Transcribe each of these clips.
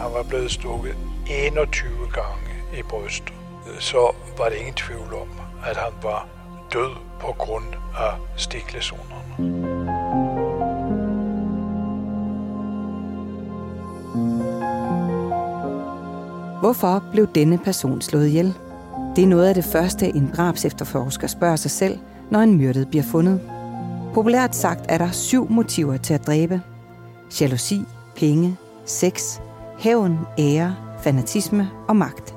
han var blevet stukket 21 gange i brystet, så var det ingen tvivl om, at han var død på grund af stiklesonerne. Hvorfor blev denne person slået ihjel? Det er noget af det første, en drabs efterforsker spørger sig selv, når en myrdet bliver fundet. Populært sagt er der syv motiver til at dræbe. Jalousi, penge, sex, hævn, ære, fanatisme og magt.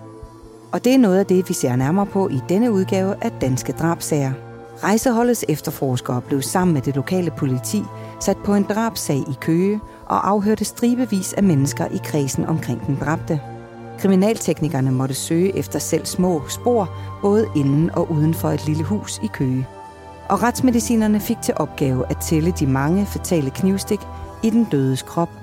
Og det er noget af det, vi ser nærmere på i denne udgave af Danske Drabsager. Rejseholdets efterforskere blev sammen med det lokale politi sat på en drabsag i Køge og afhørte stribevis af mennesker i kredsen omkring den dræbte. Kriminalteknikerne måtte søge efter selv små spor, både inden og uden for et lille hus i Køge. Og retsmedicinerne fik til opgave at tælle de mange fatale knivstik i den dødes krop.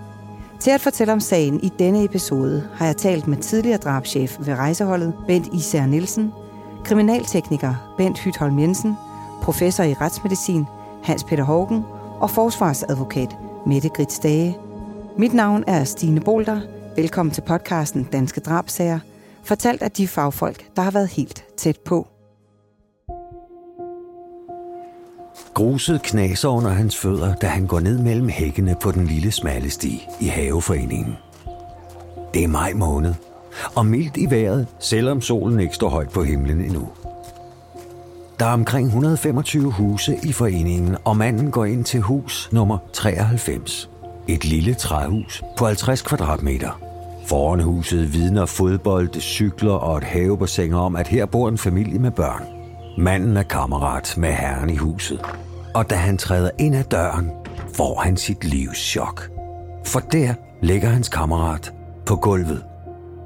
Til at fortælle om sagen i denne episode har jeg talt med tidligere drabschef ved rejseholdet, Bent Især Nielsen, kriminaltekniker Bent Hytholm Jensen, professor i retsmedicin Hans Peter Hågen og forsvarsadvokat Mette Grits Dage. Mit navn er Stine Bolter. Velkommen til podcasten Danske Drabsager, fortalt af de fagfolk, der har været helt tæt på. Gruset knaser under hans fødder, da han går ned mellem hækkene på den lille smalle sti i haveforeningen. Det er maj måned, og mildt i vejret, selvom solen ikke står højt på himlen endnu. Der er omkring 125 huse i foreningen, og manden går ind til hus nummer 93. Et lille træhus på 50 kvadratmeter. Foran huset vidner fodbold, cykler og et havebassin om, at her bor en familie med børn. Manden er kammerat med herren i huset. Og da han træder ind ad døren, får han sit livs chok. For der ligger hans kammerat på gulvet,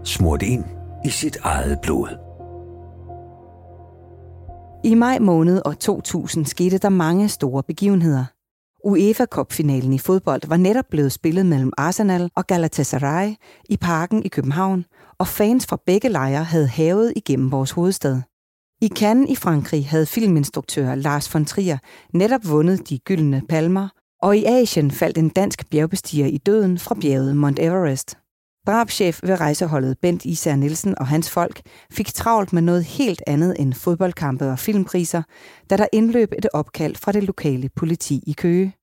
smurt ind i sit eget blod. I maj måned år 2000 skete der mange store begivenheder. UEFA Cup-finalen i fodbold var netop blevet spillet mellem Arsenal og Galatasaray i parken i København, og fans fra begge lejre havde havet igennem vores hovedstad. I Cannes i Frankrig havde filminstruktør Lars von Trier netop vundet de gyldne palmer, og i Asien faldt en dansk bjergbestiger i døden fra bjerget Mount Everest. Drabschef ved rejseholdet Bent Især Nielsen og hans folk fik travlt med noget helt andet end fodboldkampe og filmpriser, da der indløb et opkald fra det lokale politi i Køge.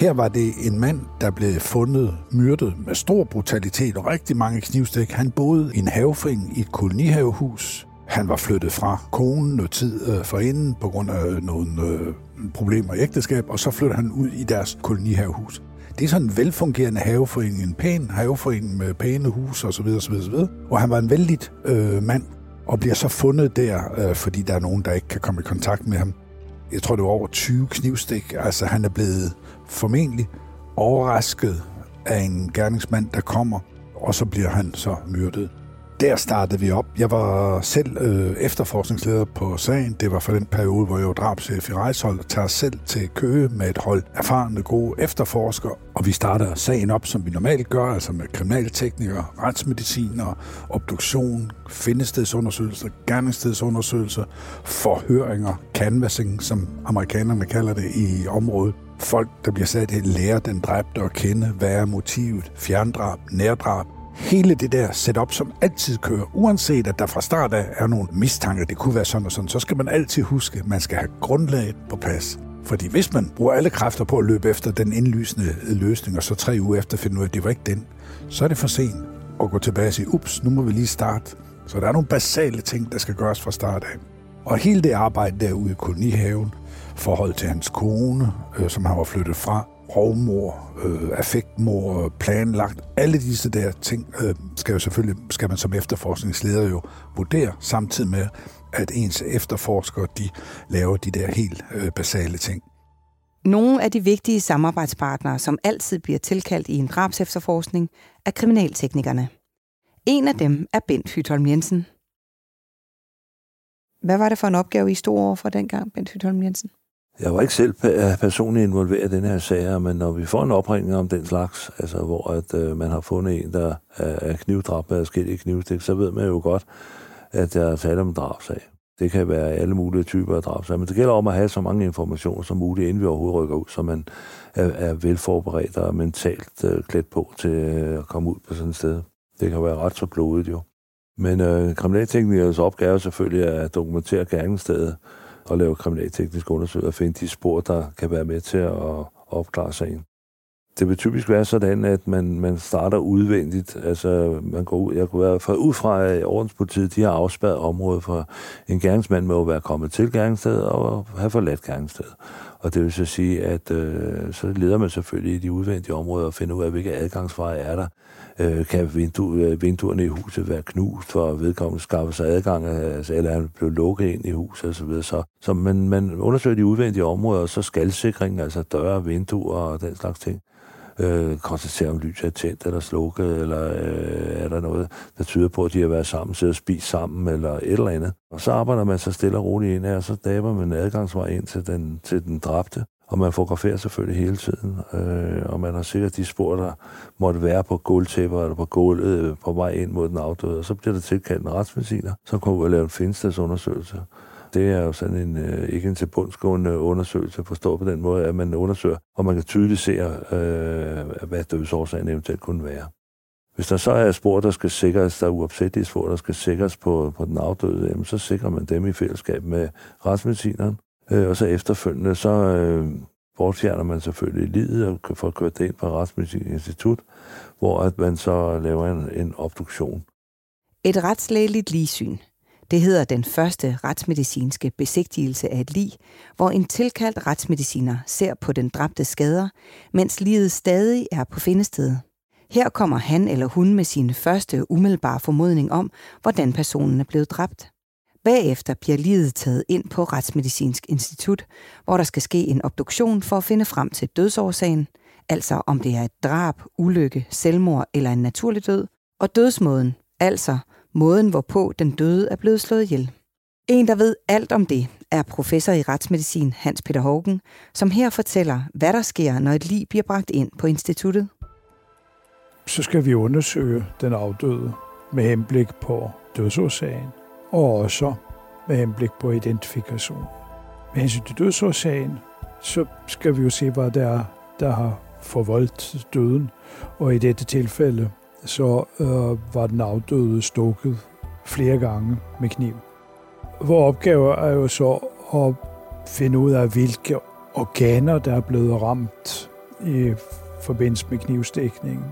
Her var det en mand, der blev fundet myrdet med stor brutalitet og rigtig mange knivstik. Han boede i en havefring i et kolonihavehus. Han var flyttet fra konen noget tid øh, forinden på grund af nogle øh, problemer i ægteskab, og så flyttede han ud i deres kolonihavehus. Det er sådan en velfungerende haveforening, en pæn haveforening med pæne huse osv. osv., osv. Og han var en vældig øh, mand, og bliver så fundet der, øh, fordi der er nogen, der ikke kan komme i kontakt med ham. Jeg tror, det var over 20 knivstik. Altså, han er blevet formentlig overrasket af en gerningsmand, der kommer, og så bliver han så myrdet der startede vi op. Jeg var selv øh, efterforskningsleder på sagen. Det var for den periode, hvor jeg var drabschef i Rejshold, og tager selv til Køge med et hold erfarne, gode efterforskere. Og vi starter sagen op, som vi normalt gør, altså med kriminalteknikere, retsmediciner, obduktion, findestedsundersøgelser, gerningstedsundersøgelser, forhøringer, canvassing, som amerikanerne kalder det i området. Folk, der bliver sat til at lære den dræbte at kende, hvad er motivet, fjerndrab, nærdrab, hele det der setup, som altid kører, uanset at der fra start af er nogle mistanker, det kunne være sådan og sådan, så skal man altid huske, at man skal have grundlaget på plads. Fordi hvis man bruger alle kræfter på at løbe efter den indlysende løsning, og så tre uger efter finder ud af, at det var ikke den, så er det for sent at gå tilbage og sige, ups, nu må vi lige starte. Så der er nogle basale ting, der skal gøres fra start af. Og hele det arbejde derude i kolonihaven, forhold til hans kone, øh, som han var flyttet fra, rovmor, øh, affektmor, planlagt. Alle disse der ting øh, skal jo selvfølgelig, skal man som efterforskningsleder jo vurdere, samtidig med, at ens efterforskere, de laver de der helt øh, basale ting. Nogle af de vigtige samarbejdspartnere, som altid bliver tilkaldt i en drabsefterforskning, er kriminalteknikerne. En af dem er Bent Hytholm Jensen. Hvad var det for en opgave, I stod over for dengang, Bent Hytholm Jensen? Jeg var ikke selv øh, personligt involveret i den her sag, men når vi får en opringning om den slags, altså hvor at, øh, man har fundet en, der er knivdrabt med forskellige knivstik, så ved man jo godt, at der er tale om en drabsag. Det kan være alle mulige typer af drab. Men det gælder om at have så mange informationer som muligt, inden vi overhovedet rykker ud, så man er, er velforberedt og mentalt øh, klædt på til øh, at komme ud på sådan et sted. Det kan være ret så blodigt jo. Men øh, kriminalteknikernes opgave er selvfølgelig at dokumentere gerningsstedet at lave kriminaltekniske undersøgelser og finde de spor, der kan være med til at opklare sagen. Det vil typisk være sådan, at man, man starter udvendigt. Altså, man går ud, jeg kunne være fra, ud fra, at ordenspolitiet de har afspærret området for en gerningsmand med at være kommet til gerningsstedet og have forladt gerningsstedet. Og det vil så sige, at øh, så leder man selvfølgelig i de udvendige områder og finder ud af, hvilke adgangsveje er der. Øh, kan vindu, øh, vinduerne i huset være knust, for at vedkommende skaffe sig adgang, altså, eller han blev lukket ind i huset osv. Så, videre. så, så man, man undersøger de udvendige områder, og så skalsikring, altså døre, vinduer og den slags ting øh, konstatere, om lyset er tændt eller slukket, eller øh, er der noget, der tyder på, at de har været sammen, siddet og spist sammen, eller et eller andet. Og så arbejder man så stille og roligt ind her, og så daber man adgangsvej ind til den, til den dræbte. Og man fotograferer selvfølgelig hele tiden, øh, og man har sikkert de spor, der måtte være på gulvtæpper eller på gulvet øh, på vej ind mod den afdøde. Og så bliver der tilkaldt en retsmediciner, som kommer ud og lave en finstedsundersøgelse det er jo sådan en, øh, ikke en tilbundsgående undersøgelse, forstået på den måde, at man undersøger, og man kan tydeligt se, øh, hvad dødsårsagen eventuelt kunne være. Hvis der så er spor, der skal sikres, der er uopsættelige spor, der skal sikres på, på den afdøde, jamen, så sikrer man dem i fællesskab med retsmedicineren. Øh, og så efterfølgende, så øh, bortfjerner man selvfølgelig livet og får kørt det ind på Retsmedicinsk Institut, hvor at man så laver en, en obduktion. Et retslægeligt ligsyn det hedder den første retsmedicinske besigtigelse af et lig, hvor en tilkaldt retsmediciner ser på den dræbte skader, mens livet stadig er på findestedet. Her kommer han eller hun med sin første umiddelbare formodning om, hvordan personen er blevet dræbt. Bagefter bliver livet taget ind på Retsmedicinsk Institut, hvor der skal ske en obduktion for at finde frem til dødsårsagen, altså om det er et drab, ulykke, selvmord eller en naturlig død, og dødsmåden, altså måden hvorpå den døde er blevet slået ihjel. En, der ved alt om det, er professor i retsmedicin Hans Peter Hågen, som her fortæller, hvad der sker, når et lig bliver bragt ind på instituttet. Så skal vi undersøge den afdøde med henblik på dødsårsagen, og også med henblik på identifikation. Med hensyn til dødsårsagen, så skal vi jo se, hvad der er, der har forvoldt døden, og i dette tilfælde så øh, var den afdøde stukket flere gange med kniv. Vores opgave er jo så at finde ud af, hvilke organer, der er blevet ramt i forbindelse med knivstikningen,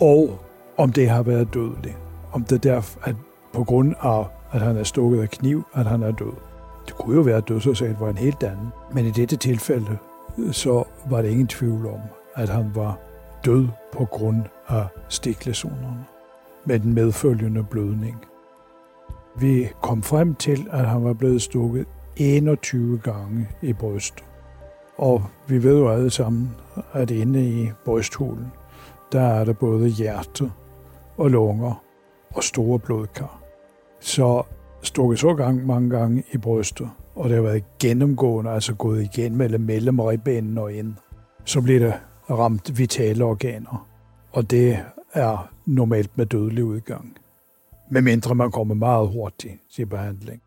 og om det har været dødeligt. Om det der at på grund af, at han er stukket af kniv, at han er død. Det kunne jo være, at dødsårsagen var en helt anden. Men i dette tilfælde, så var det ingen tvivl om, at han var død på grund af stiklæsonerne med den medfølgende blødning. Vi kom frem til, at han var blevet stukket 21 gange i brystet. Og vi ved jo alle sammen, at inde i brysthulen, der er der både hjerte og lunger og store blodkar. Så stukket så gang mange gange i brystet, og det har været gennemgående, altså gået igen mellem mellem og ind. Så bliver det ramt vitale organer. Og det er normalt med dødelig udgang. Medmindre man kommer meget hurtigt til behandling.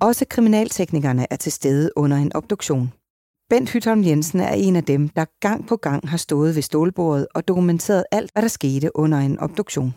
Også kriminalteknikerne er til stede under en obduktion. Bent Hytholm Jensen er en af dem, der gang på gang har stået ved stålbordet og dokumenteret alt, hvad der skete under en obduktion.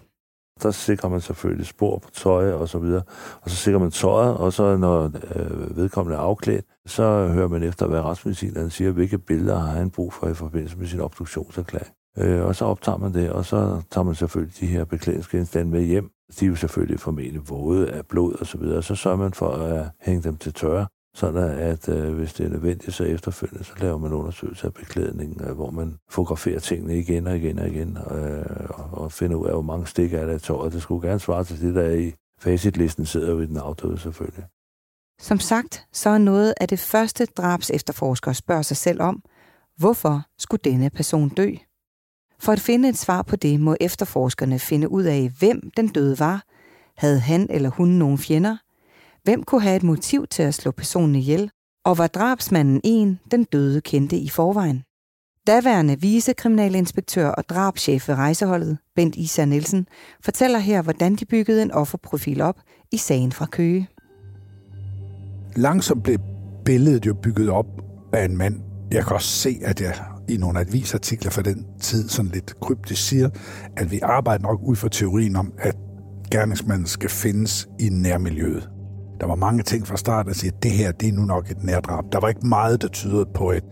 Der sikrer man selvfølgelig spor på tøj og så videre. Og så sikrer man tøjet, og så når øh, vedkommende er afklædt, så hører man efter, hvad retsmedicineren siger, hvilke billeder har han brug for i forbindelse med sin obduktionserklæring. Øh, og så optager man det, og så tager man selvfølgelig de her beklædningsgenstande med hjem. De er jo selvfølgelig formentlig våde af blod og så videre. Så sørger man for at hænge dem til tørre, sådan at øh, hvis det er nødvendigt, så efterfølgende, så laver man undersøgelser af beklædningen, øh, hvor man fotograferer tingene igen og igen og igen, øh, og, og finder ud af, hvor mange stik er der i tøjet. Det skulle gerne svare til det, der er i facitlisten, sidder jo i den afdøde selvfølgelig. Som sagt, så er noget af det første drabs efterforskere spørger sig selv om, hvorfor skulle denne person dø? For at finde et svar på det, må efterforskerne finde ud af, hvem den døde var. Havde han eller hun nogen fjender? Hvem kunne have et motiv til at slå personen ihjel? Og var drabsmanden en, den døde kendte i forvejen? Daværende vicekriminalinspektør og drabschef ved rejseholdet, Bent Isa Nielsen, fortæller her, hvordan de byggede en offerprofil op i sagen fra Køge. Langsomt blev billedet jo bygget op af en mand. Jeg kan også se, at jeg i nogle avisartikler fra den tid sådan lidt kryptisk siger, at vi arbejder nok ud fra teorien om, at gerningsmanden skal findes i nærmiljøet. Der var mange ting fra start, der siger, at det her det er nu nok et nærdrab. Der var ikke meget, der tyder på et,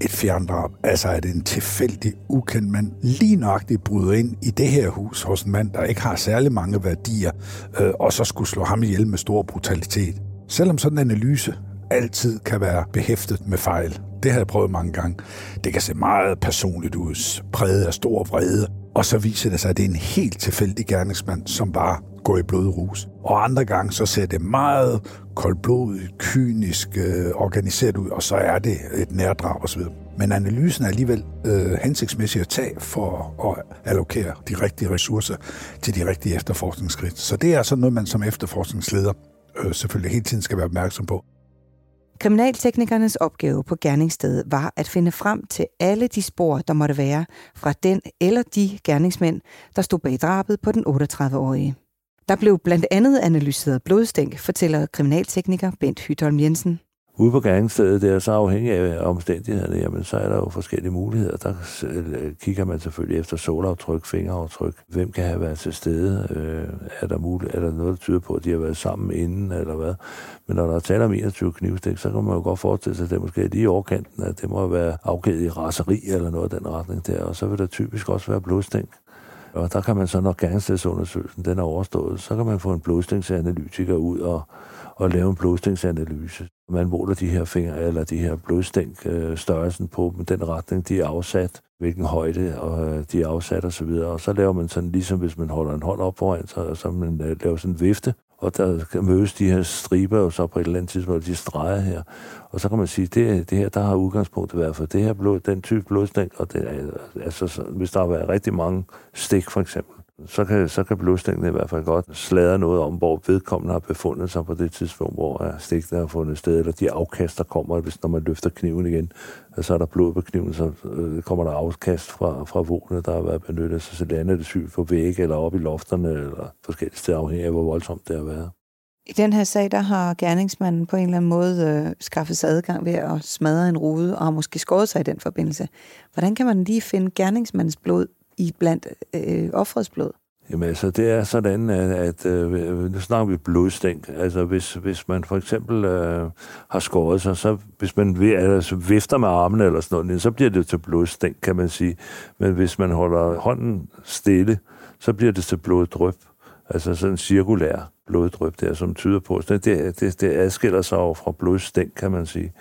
et fjerndrab. Altså at en tilfældig, ukendt mand lige nøjagtigt bryder ind i det her hus hos en mand, der ikke har særlig mange værdier, øh, og så skulle slå ham ihjel med stor brutalitet. Selvom sådan en analyse altid kan være behæftet med fejl. Det har jeg prøvet mange gange. Det kan se meget personligt ud, præget af stor vrede, og så viser det sig, at det er en helt tilfældig gerningsmand, som bare går i blodrus. Og andre gange så ser det meget koldblodigt, kynisk, øh, organiseret ud, og så er det et nærdrag osv. Men analysen er alligevel øh, hensigtsmæssig at tage for at allokere de rigtige ressourcer til de rigtige efterforskningsskridt. Så det er sådan noget, man som efterforskningsleder øh, selvfølgelig hele tiden skal være opmærksom på. Kriminalteknikernes opgave på gerningsstedet var at finde frem til alle de spor, der måtte være fra den eller de gerningsmænd, der stod bag drabet på den 38-årige. Der blev blandt andet analyseret blodstænk, fortæller kriminaltekniker Bent Hytholm Jensen. Ude på gerningsstedet, det er så afhængig af omstændighederne, jamen så er der jo forskellige muligheder. Der øh, kigger man selvfølgelig efter solaftryk, fingeraftryk. Hvem kan have været til stede? Øh, er, der muligt, er der noget, der tyder på, at de har været sammen inden, eller hvad? Men når der er tale om 21 knivstik, så kan man jo godt forestille sig, at det måske er lige i overkanten, at det må være afgivet i raseri eller noget af den retning der. Og så vil der typisk også være blodstænk. Og der kan man så, når gerningsstedsundersøgelsen den er overstået, så kan man få en blodstænksanalytiker ud og, og lave en blodstænksanalyse. Man måler de her fingre, eller de her blodstænk, øh, størrelsen på dem, den retning, de er afsat, hvilken højde og øh, de er afsat osv. Og, så videre. og så laver man sådan, ligesom hvis man holder en hånd op foran, så, så man øh, laver sådan en vifte, og der kan mødes de her striber jo så på et eller andet tidspunkt, de streger her. Og så kan man sige, det, det her, der har udgangspunktet været for det her blod, den type blodstænk, og det, altså, så, hvis der har været rigtig mange stik for eksempel, så kan, så kan blodstængene i hvert fald godt sladre noget om, hvor vedkommende har befundet sig på det tidspunkt, hvor stikene har fundet sted, eller de afkast, der kommer, hvis når man løfter kniven igen, så er der blod på kniven, så øh, kommer der afkast fra, fra vågne, der har været benyttet, så, så lander det sygt på vægge, eller op i lofterne, eller forskellige steder, afhængig af, hvor voldsomt det har været. I den her sag, der har gerningsmanden på en eller anden måde øh, skaffet sig adgang ved at smadre en rude, og har måske skåret sig i den forbindelse. Hvordan kan man lige finde gerningsmandens blod i blandt øh, offrets blod? Jamen altså, det er sådan, at, at øh, nu snakker vi blodstænk. Altså, hvis, hvis man for eksempel øh, har skåret sig, så hvis man altså, vifter med armene eller sådan noget, så bliver det til blodstænk, kan man sige. Men hvis man holder hånden stille, så bliver det til bloddryp. Altså sådan en cirkulær bloddryp der, som tyder på, det, det, det, det adskiller sig over fra blodstænk, kan man sige.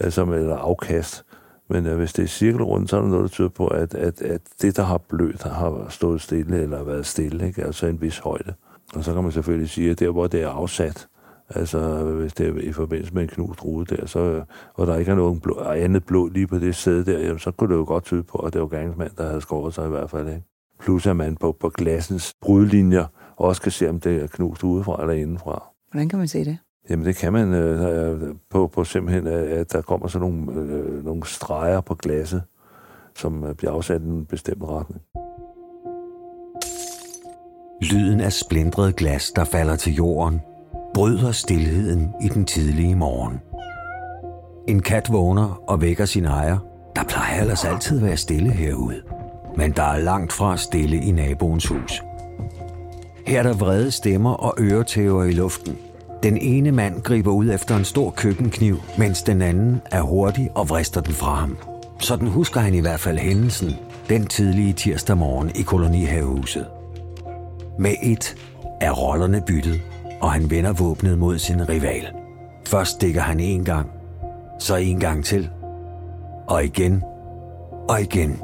Altså, eller afkast. Men øh, hvis det er cirkelrundt, så er der noget, der tyder på, at, at, at det, der har blødt, har stået stille eller været stille, ikke? altså en vis højde. Og så kan man selvfølgelig sige, at der, hvor det er afsat, altså hvis det er i forbindelse med en knust rude der, så, øh, og der ikke er nogen blå, andet blod lige på det sted der, jamen, så kunne det jo godt tyde på, at det var gerningsmand, der havde skåret sig i hvert fald. Ikke? Plus at man på, på glassens brudlinjer også kan se, om det er knust udefra eller indenfra. Hvordan kan man se det? Jamen det kan man øh, øh på, på simpelthen, at der kommer sådan nogle, øh, nogle streger på glasset, som øh, bliver afsat i en bestemt retning. Lyden af splindret glas, der falder til jorden, bryder stillheden i den tidlige morgen. En kat vågner og vækker sin ejer. Der plejer ellers altid at være stille herude. Men der er langt fra stille i naboens hus. Her er der vrede stemmer og øretæver i luften – den ene mand griber ud efter en stor køkkenkniv, mens den anden er hurtig og vrister den fra ham. Sådan husker han i hvert fald hændelsen den tidlige tirsdag morgen i kolonihavehuset. Med et er rollerne byttet, og han vender våbnet mod sin rival. Først stikker han en gang, så en gang til, og igen, og igen.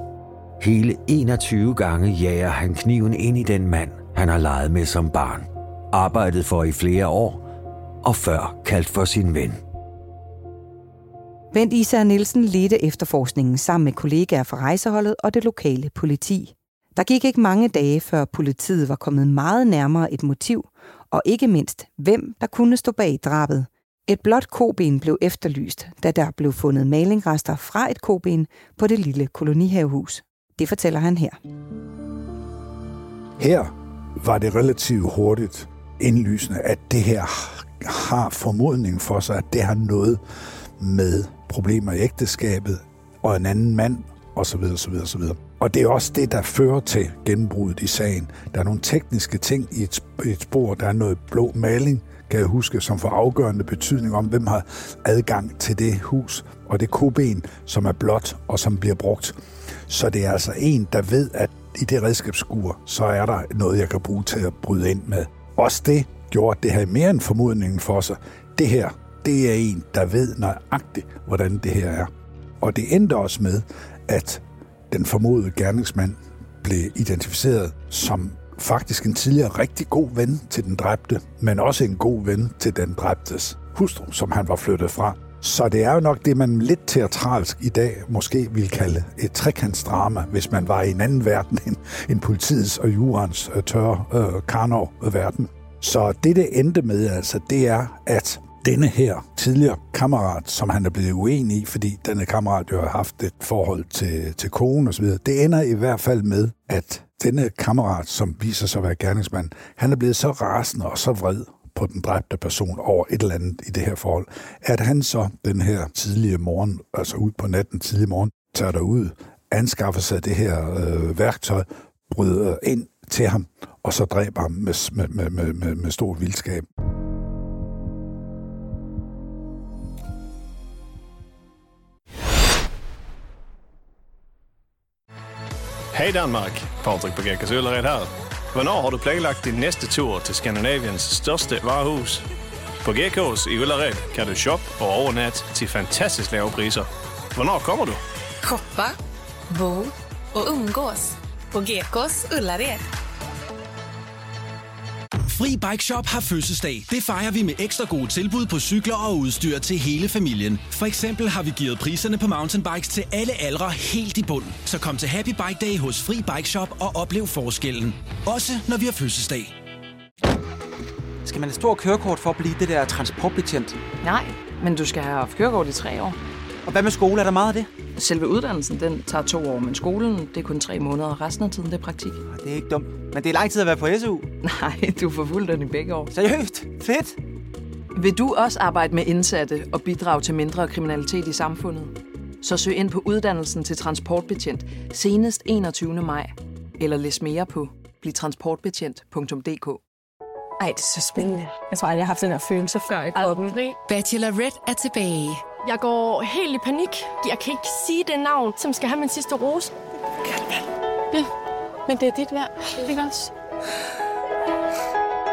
Hele 21 gange jager han kniven ind i den mand, han har leget med som barn. Arbejdet for i flere år, og før kaldt for sin ven. Bent Især Nielsen ledte efterforskningen sammen med kollegaer fra rejseholdet og det lokale politi. Der gik ikke mange dage, før politiet var kommet meget nærmere et motiv, og ikke mindst, hvem der kunne stå bag drabet. Et blåt koben blev efterlyst, da der blev fundet malingrester fra et koben på det lille kolonihavehus. Det fortæller han her. Her var det relativt hurtigt indlysende, at det her har formodningen for sig, at det har noget med problemer i ægteskabet og en anden mand osv. osv. osv. Og det er også det, der fører til gennembruddet i sagen. Der er nogle tekniske ting i et, et spor. Der er noget blå maling, kan jeg huske, som får afgørende betydning om, hvem har adgang til det hus og det koben, som er blåt og som bliver brugt. Så det er altså en, der ved, at i det redskabsskur, så er der noget, jeg kan bruge til at bryde ind med. Også det gjorde, at det havde mere end formodningen for sig. Det her, det er en, der ved nøjagtigt, hvordan det her er. Og det endte også med, at den formodede gerningsmand blev identificeret som faktisk en tidligere rigtig god ven til den dræbte, men også en god ven til den dræbtes hustru, som han var flyttet fra. Så det er jo nok det, man lidt teatralsk i dag måske vil kalde et trekantsdrama, hvis man var i en anden verden end, end politiets og jurens øh, tørre øh, Karnov-verden. Så det, det endte med, altså, det er, at denne her tidligere kammerat, som han er blevet uenig i, fordi denne kammerat jo har haft et forhold til, til konen osv., det ender i hvert fald med, at denne kammerat, som viser sig at være gerningsmand, han er blevet så rasende og så vred på den dræbte person over et eller andet i det her forhold, at han så den her tidlige morgen, altså ud på natten tidlig morgen, tager derud, anskaffer sig det her øh, værktøj, bryder ind til ham, og så dræber ham med, med, med, med, med stor vildskab. Hej Danmark, Patrick på Gækkers Øllered her. Hvornår har du planlagt din næste tur til Skandinaviens største varehus? På Gekås i Ullared kan du shoppe og overnatte til fantastisk lave priser. Hvornår kommer du? Shoppa, bo och umgås på Gekås Ullared. Fri Bike Shop har fødselsdag. Det fejrer vi med ekstra gode tilbud på cykler og udstyr til hele familien. For eksempel har vi givet priserne på mountainbikes til alle aldre helt i bund. Så kom til Happy Bike Day hos Fri Bike Shop og oplev forskellen. Også når vi har fødselsdag. Skal man have stor kørekort for at blive det der transportbetjent? Nej, men du skal have haft kørekort i tre år. Og hvad med skole? Er der meget af det? Selve uddannelsen, den tager to år, men skolen, det er kun tre måneder. Resten af tiden, det er praktik. Det er ikke dumt. Men det er lang tid at være på SU. Nej, du får fuld den i begge år. Seriøst? Fedt! Vil du også arbejde med indsatte og bidrage til mindre kriminalitet i samfundet? Så søg ind på uddannelsen til transportbetjent senest 21. maj. Eller læs mere på blivtransportbetjent.dk Ej, det er så spændende. Jeg tror aldrig, jeg har haft den her følelse før i kroppen. Bachelorette er tilbage. Jeg går helt i panik. Jeg kan ikke sige det navn, som skal have min sidste rose. Ja, men det er dit værd. Ikke også?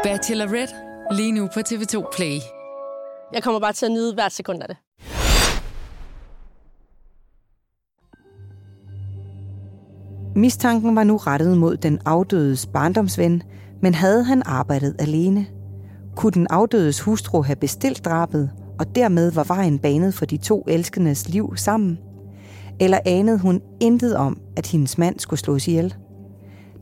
Bachelorette lige nu på TV2 Play. Jeg kommer bare til at nyde hvert sekund af det. Mistanken var nu rettet mod den afdødes barndomsven, men havde han arbejdet alene? Kunne den afdødes hustru have bestilt drabet, og dermed var vejen banet for de to elskendes liv sammen? Eller anede hun intet om, at hendes mand skulle slås ihjel?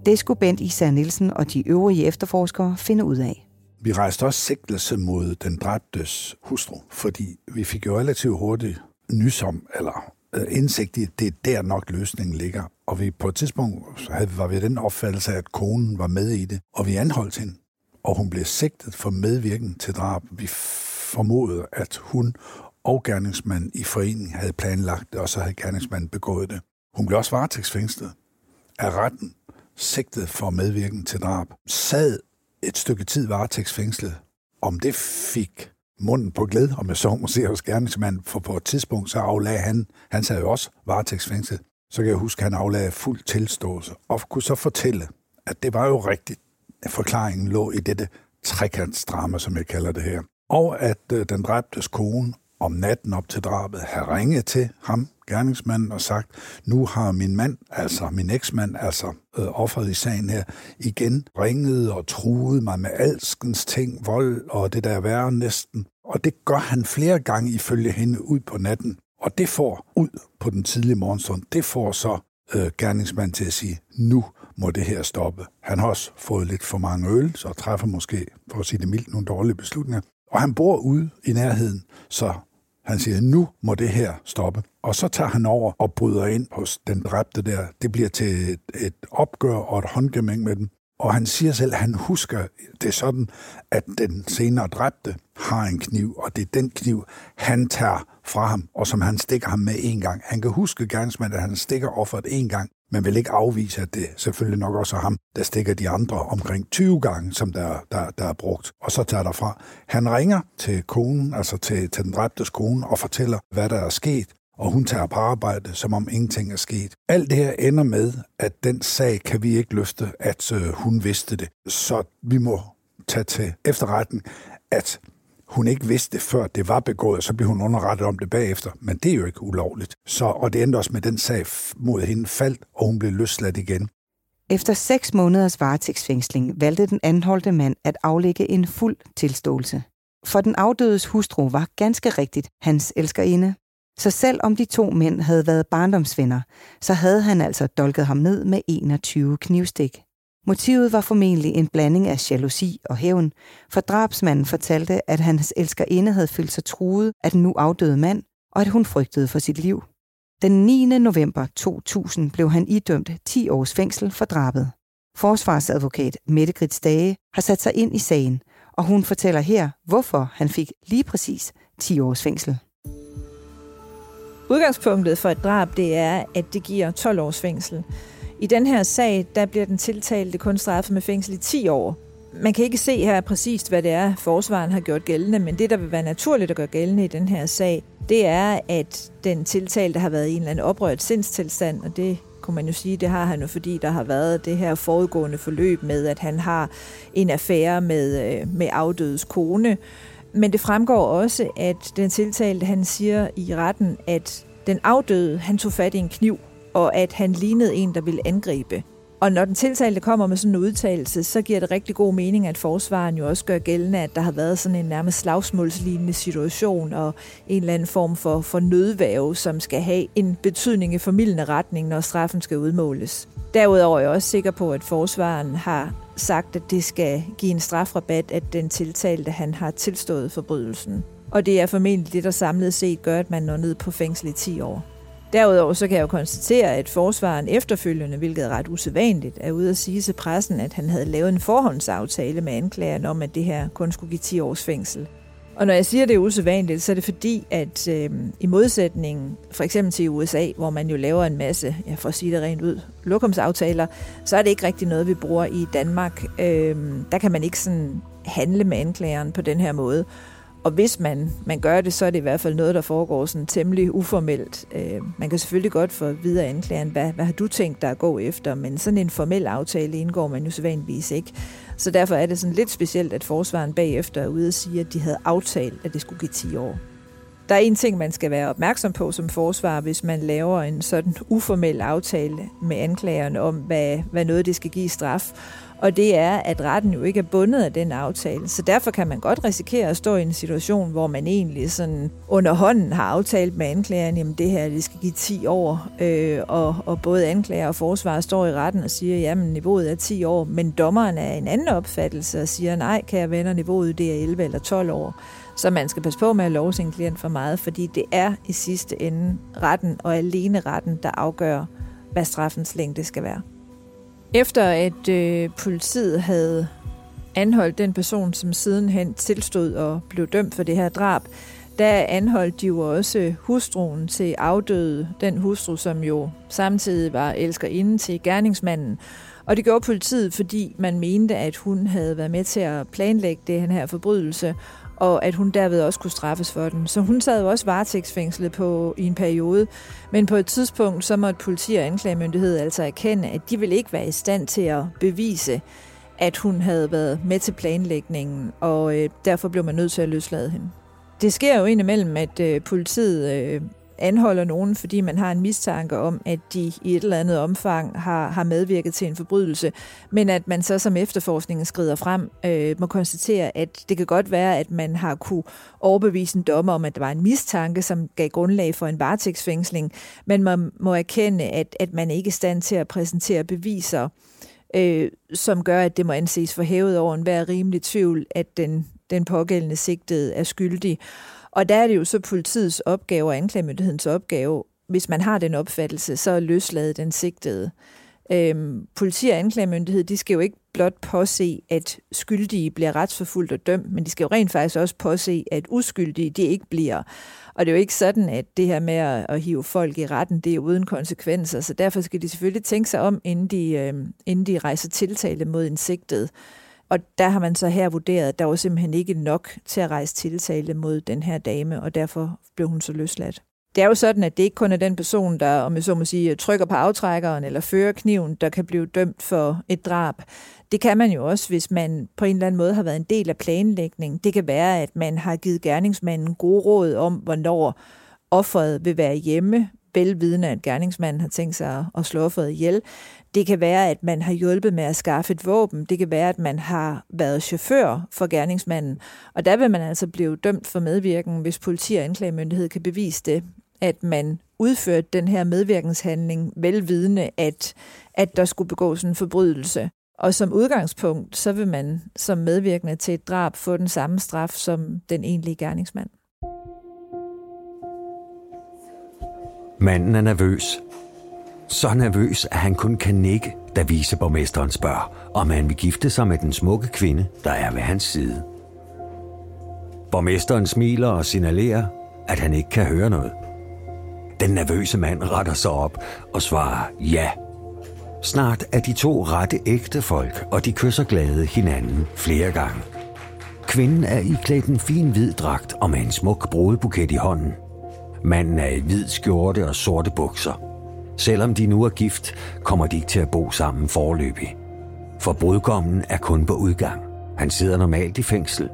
Det skulle Bent Især Nielsen og de øvrige efterforskere finde ud af. Vi rejste også sigtelse mod den dræbtes hustru, fordi vi fik jo relativt hurtigt nys om, eller øh, indsigt i, at det er der nok løsningen ligger. Og vi på et tidspunkt havde, var vi den opfattelse af, at konen var med i det, og vi anholdt hende. Og hun blev sigtet for medvirken til drab. Vi formodede, at hun og gerningsmanden i forening havde planlagt det, og så havde gerningsmanden begået det. Hun blev også varetægtsfængslet af retten, sigtet for medvirken til drab. Sad et stykke tid varetægtsfængslet. Om det fik munden på glæde, om jeg så må se hos gerningsmanden, for på et tidspunkt så aflagde han, han sad jo også varetægtsfængslet, så kan jeg huske, at han aflagde fuld tilståelse, og kunne så fortælle, at det var jo rigtigt, at forklaringen lå i dette trekantsdrama, som jeg kalder det her. Og at øh, den dræbtes kone om natten op til drabet havde ringet til ham, gerningsmanden, og sagt, nu har min mand, altså min eksmand, altså øh, offeret i sagen her, igen ringet og truet mig med alskens ting, vold og det der værre næsten. Og det gør han flere gange ifølge hende ud på natten. Og det får ud på den tidlige morgenstund, det får så øh, gerningsmanden til at sige, nu må det her stoppe. Han har også fået lidt for mange øl, så træffer måske, for at sige det mildt, nogle dårlige beslutninger. Og han bor ude i nærheden, så han siger, nu må det her stoppe. Og så tager han over og bryder ind hos den dræbte der. Det bliver til et, et opgør og et håndgemæng med dem. Og han siger selv, at han husker det sådan, at den senere dræbte har en kniv, og det er den kniv, han tager fra ham, og som han stikker ham med en gang. Han kan huske gerningsmanden, at han stikker offeret en gang, men vil ikke afvise, at det selvfølgelig nok også er ham, der stikker de andre omkring 20 gange, som der, der, der er brugt, og så tager derfra. Han ringer til konen, altså til, til den dræbtes kone, og fortæller, hvad der er sket, og hun tager på arbejde, som om ingenting er sket. Alt det her ender med, at den sag kan vi ikke løfte, at øh, hun vidste det. Så vi må tage til efterretning, at hun ikke vidste før det var begået, så blev hun underrettet om det bagefter. Men det er jo ikke ulovligt. Så, og det endte også med, den sag mod hende faldt, og hun blev løsladt igen. Efter seks måneders varetægtsfængsling valgte den anholdte mand at aflægge en fuld tilståelse. For den afdødes hustru var ganske rigtigt hans elskerinde. Så selv om de to mænd havde været barndomsvenner, så havde han altså dolket ham ned med 21 knivstik. Motivet var formentlig en blanding af jalousi og hævn, for drabsmanden fortalte, at hans elskerinde havde følt sig truet af den nu afdøde mand, og at hun frygtede for sit liv. Den 9. november 2000 blev han idømt 10 års fængsel for drabet. Forsvarsadvokat Mette Grits Dage har sat sig ind i sagen, og hun fortæller her, hvorfor han fik lige præcis 10 års fængsel. Udgangspunktet for et drab, det er, at det giver 12 års fængsel. I den her sag, der bliver den tiltalte kun straffet med fængsel i 10 år. Man kan ikke se her præcist, hvad det er, forsvaren har gjort gældende, men det, der vil være naturligt at gøre gældende i den her sag, det er, at den tiltalte har været i en eller anden oprørt sindstilstand, og det kunne man jo sige, det har han jo, fordi der har været det her forudgående forløb med, at han har en affære med, øh, med afdødes kone. Men det fremgår også, at den tiltalte, han siger i retten, at den afdøde, han tog fat i en kniv, og at han lignede en, der ville angribe. Og når den tiltalte kommer med sådan en udtalelse, så giver det rigtig god mening, at forsvaren jo også gør gældende, at der har været sådan en nærmest slagsmålslignende situation og en eller anden form for, for nødvæve, som skal have en betydning i formidlende retning, når straffen skal udmåles. Derudover er jeg også sikker på, at forsvaren har sagt, at det skal give en strafrabat, at den tiltalte han har tilstået forbrydelsen. Og det er formentlig det, der samlet set gør, at man når ned på fængsel i 10 år. Derudover så kan jeg jo konstatere, at forsvaren efterfølgende, hvilket er ret usædvanligt, er ude at sige til pressen, at han havde lavet en forhåndsaftale med anklageren om, at det her kun skulle give 10 års fængsel. Og når jeg siger, at det er usædvanligt, så er det fordi, at øh, i modsætning for eksempel til USA, hvor man jo laver en masse, ja, for at sige det rent ud, lokumsaftaler, så er det ikke rigtig noget, vi bruger i Danmark. Øh, der kan man ikke sådan handle med anklageren på den her måde. Og hvis man, man gør det, så er det i hvert fald noget, der foregår sådan temmelig uformelt. Øh, man kan selvfølgelig godt få videre anklageren, hvad, hvad har du tænkt dig at gå efter, men sådan en formel aftale indgår man jo sædvanligvis ikke. Så derfor er det sådan lidt specielt, at forsvaren bagefter er ude og sige, at de havde aftalt, at det skulle give 10 år. Der er en ting, man skal være opmærksom på som forsvar, hvis man laver en sådan uformel aftale med anklageren om, hvad, hvad noget det skal give straf og det er, at retten jo ikke er bundet af den aftale. Så derfor kan man godt risikere at stå i en situation, hvor man egentlig sådan under hånden har aftalt med anklageren, jamen det her, det skal give 10 år, øh, og, og både anklager og forsvar står i retten og siger, jamen niveauet er 10 år, men dommeren er en anden opfattelse og siger, nej, kære venner, niveauet det er 11 eller 12 år. Så man skal passe på med at love sin klient for meget, fordi det er i sidste ende retten og alene retten, der afgør, hvad straffens længde skal være. Efter at øh, politiet havde anholdt den person, som sidenhen tilstod og blev dømt for det her drab, der anholdt de jo også hustruen til afdøde, den hustru, som jo samtidig var elskerinde til gerningsmanden. Og det gjorde politiet, fordi man mente, at hun havde været med til at planlægge den her forbrydelse, og at hun derved også kunne straffes for den. Så hun sad jo også varetægtsfængslet på i en periode, men på et tidspunkt så måtte politi og anklagemyndighed altså erkende, at de ville ikke være i stand til at bevise, at hun havde været med til planlægningen, og øh, derfor blev man nødt til at løslade hende. Det sker jo indimellem, at øh, politiet øh, anholder nogen, fordi man har en mistanke om, at de i et eller andet omfang har, har medvirket til en forbrydelse, men at man så som efterforskningen skrider frem, øh, må konstatere, at det kan godt være, at man har kunne overbevise en dommer om, at der var en mistanke, som gav grundlag for en varetægtsfængsling, men man må erkende, at, at man ikke er i stand til at præsentere beviser, øh, som gør, at det må anses for hævet over enhver rimelig tvivl, at den, den pågældende sigtede er skyldig. Og der er det jo så politiets opgave og anklagemyndighedens opgave, hvis man har den opfattelse, så løslade den sigtede. Øhm, politi og anklagemyndighed, de skal jo ikke blot påse, at skyldige bliver retsforfulgt og dømt, men de skal jo rent faktisk også påse, at uskyldige de ikke bliver. Og det er jo ikke sådan, at det her med at, at hive folk i retten, det er uden konsekvenser, så derfor skal de selvfølgelig tænke sig om, inden de, øhm, inden de rejser tiltale mod en sigtet. Og der har man så her vurderet, at der var simpelthen ikke nok til at rejse tiltale mod den her dame, og derfor blev hun så løsladt. Det er jo sådan, at det ikke kun er den person, der, om jeg så må sige, trykker på aftrækkeren eller fører kniven, der kan blive dømt for et drab. Det kan man jo også, hvis man på en eller anden måde har været en del af planlægningen. Det kan være, at man har givet gerningsmanden gode råd om, hvornår offeret vil være hjemme, velvidende, at gerningsmanden har tænkt sig at slå offeret ihjel. Det kan være, at man har hjulpet med at skaffe et våben. Det kan være, at man har været chauffør for gerningsmanden. Og der vil man altså blive dømt for medvirken, hvis politi og anklagemyndighed kan bevise det at man udførte den her medvirkenshandling velvidende, at, at der skulle begås en forbrydelse. Og som udgangspunkt, så vil man som medvirkende til et drab få den samme straf som den egentlige gerningsmand. Manden er nervøs. Så nervøs, at han kun kan nikke, da viceborgmesteren spørger, om han vil gifte sig med den smukke kvinde, der er ved hans side. Borgmesteren smiler og signalerer, at han ikke kan høre noget. Den nervøse mand retter sig op og svarer ja. Snart er de to rette ægte folk, og de kysser glade hinanden flere gange. Kvinden er iklædt en fin hvid dragt og med en smuk brudebuket i hånden. Manden er i hvid skjorte og sorte bukser. Selvom de nu er gift, kommer de ikke til at bo sammen forløbig. For brudgommen er kun på udgang. Han sidder normalt i fængsel.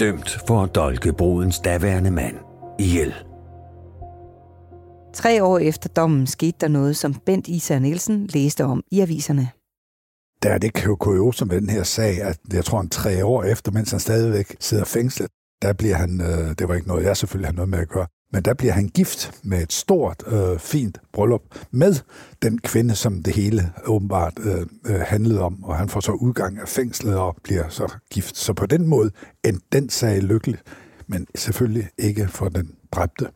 Dømt for at dolke brudens daværende mand ihjel. Tre år efter dommen skete der noget, som Bent Isa Nielsen læste om i aviserne. Der er det kurioso med den her sag, at jeg tror, en tre år efter, mens han stadigvæk sidder fængslet, der bliver han, øh, det var ikke noget, jeg selvfølgelig har noget med at gøre, men der bliver han gift med et stort, øh, fint bryllup med den kvinde, som det hele åbenbart øh, øh, handlede om, og han får så udgang af fængslet og bliver så gift. Så på den måde endte den sag lykkelig, men selvfølgelig ikke for den dræbte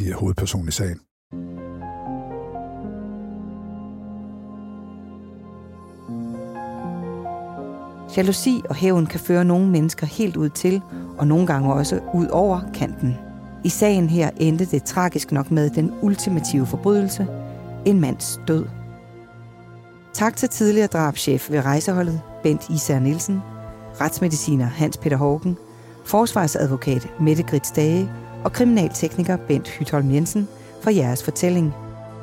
i hovedpersonen i sagen. Jalousi og hævn kan føre nogle mennesker helt ud til, og nogle gange også ud over kanten. I sagen her endte det tragisk nok med den ultimative forbrydelse, en mands død. Tak til tidligere drabschef ved rejseholdet, Bent Især Nielsen, retsmediciner Hans Peter Hågen, forsvarsadvokat Mette Grits Dage og kriminaltekniker Bent Hytholm Jensen for jeres fortælling.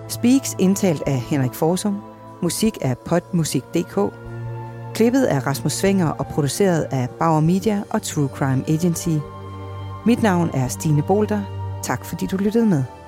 Speaks indtalt af Henrik Forsum, musik af potmusik.dk, klippet af Rasmus Svinger og produceret af Bauer Media og True Crime Agency. Mit navn er Stine Bolter. Tak fordi du lyttede med.